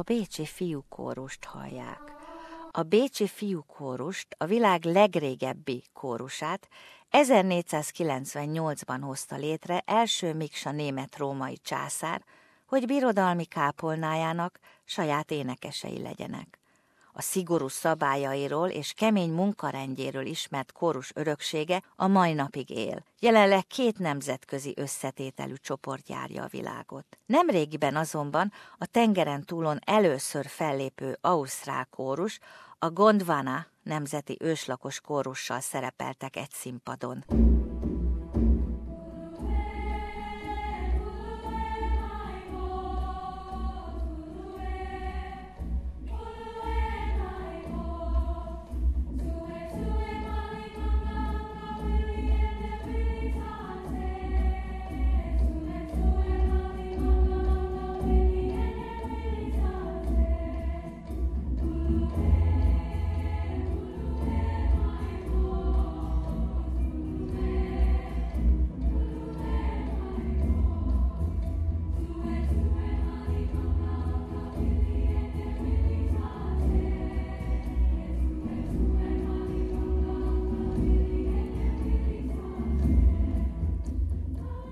a Bécsi fiúkórust hallják. A Bécsi fiúkórust, a világ legrégebbi kórusát 1498-ban hozta létre első Miksa német-római császár, hogy birodalmi kápolnájának saját énekesei legyenek a szigorú szabályairól és kemény munkarendjéről ismert kórus öröksége a mai napig él. Jelenleg két nemzetközi összetételű csoport járja a világot. Nemrégiben azonban a tengeren túlon először fellépő ausztrál kórus, a Gondwana nemzeti őslakos kórussal szerepeltek egy színpadon.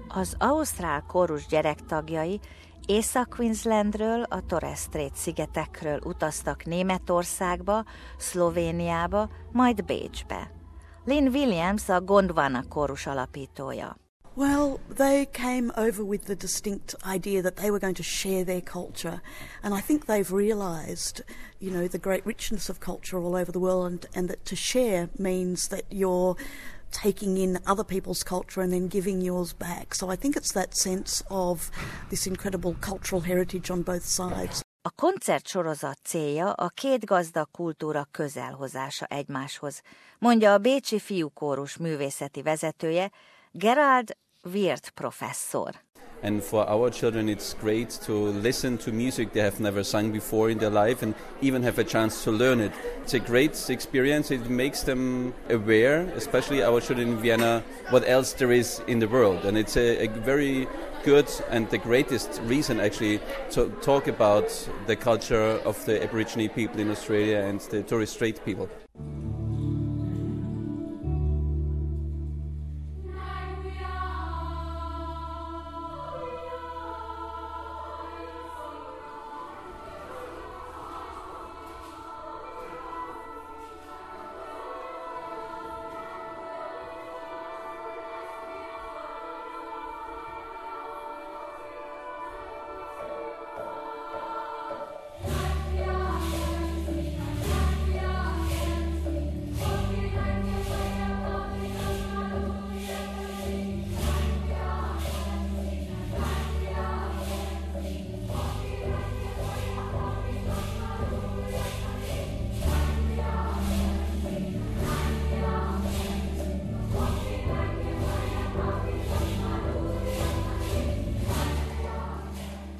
Az ausztrál kórus gyerektagjai Észak-Queenslandről, a Torres Strait szigetekről utaztak Németországba, Szlovéniába, majd Bécsbe. Lynn Williams a Gondwana kórus alapítója. Well, they came over with the distinct idea that they were going to share their culture. And I think they've realized, you know, the great richness of culture all over the world and, and that to share means that you're taking in other people's culture and then giving yours back. So I think it's that sense of this incredible cultural heritage on both sides. A koncertsorozat célja a két gazdag kultúra közelhozása egymáshoz, mondja a Bécsi Fiúkórus művészeti vezetője Gerald Wirth professzor. And for our children, it's great to listen to music they have never sung before in their life and even have a chance to learn it. It's a great experience. It makes them aware, especially our children in Vienna, what else there is in the world. And it's a, a very good and the greatest reason actually to talk about the culture of the Aborigine people in Australia and the Torres Strait people.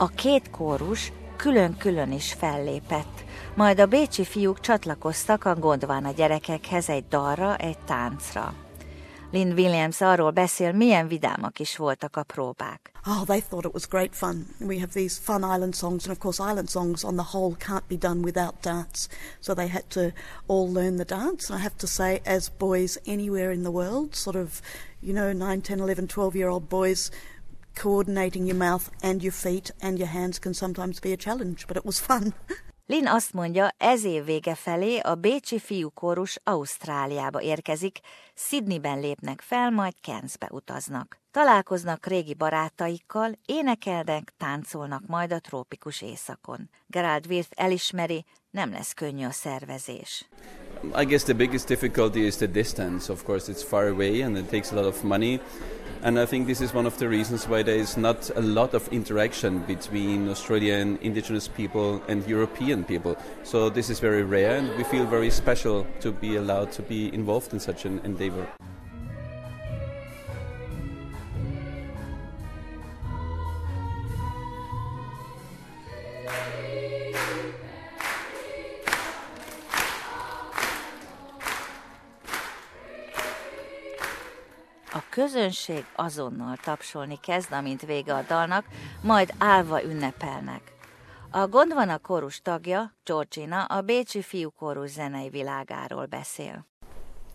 A két kórus külön-külön is fellépett, majd a bécsi fiúk csatlakoztak a Gondwana gyerekekhez egy dalra, egy táncra. Lynn Williams arról beszél, milyen vidámak is voltak a próbák. Oh, they thought it was great fun. We have these fun island songs, and of course, island songs on the whole can't be done without dance. So they had to all learn the dance. I have to say, as boys anywhere in the world, sort of, you know, 9, 10, 11, 12 year old boys, coordinating your mouth and your feet and your hands can sometimes be a challenge, but it was fun. Lin azt mondja, ez év vége felé a Bécsi fiúkórus Ausztráliába érkezik, Sydneyben lépnek fel, majd Cairnsbe utaznak. Találkoznak régi barátaikkal, énekelnek, táncolnak majd a trópikus éjszakon. Gerald Wirth elismeri, nem lesz könnyű a szervezés. I guess the biggest difficulty is the distance. Of course, it's far away and it takes a lot of money. And I think this is one of the reasons why there is not a lot of interaction between Australian indigenous people and European people. So this is very rare, and we feel very special to be allowed to be involved in such an endeavor. A közönség azonnal tapsolni kezd, amint vége a dalnak, majd állva ünnepelnek. A Gondwana kórus tagja, Georgina, a Bécsi fiúkórus zenei világáról beszél.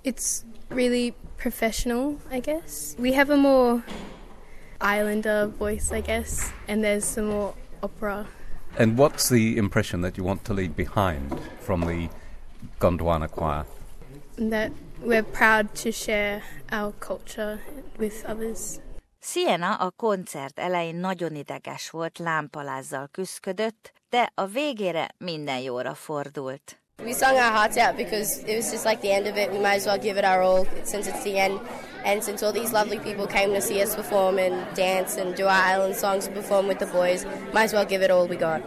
It's really professional, I guess. We have a more islander voice, I guess, and there's some more opera. And what's the impression that you want to leave behind from the Gondwana choir? That we're proud to share our culture with others. Siena a koncert elején nagyon ideges volt, lámpalázzal küszködött, de a végére minden jóra fordult. We sung our hearts out because it was just like the end of it. We might as well give it our all since it's the end. And since all these lovely people came to see us perform and dance and do our island songs and perform with the boys, might as well give it all we got.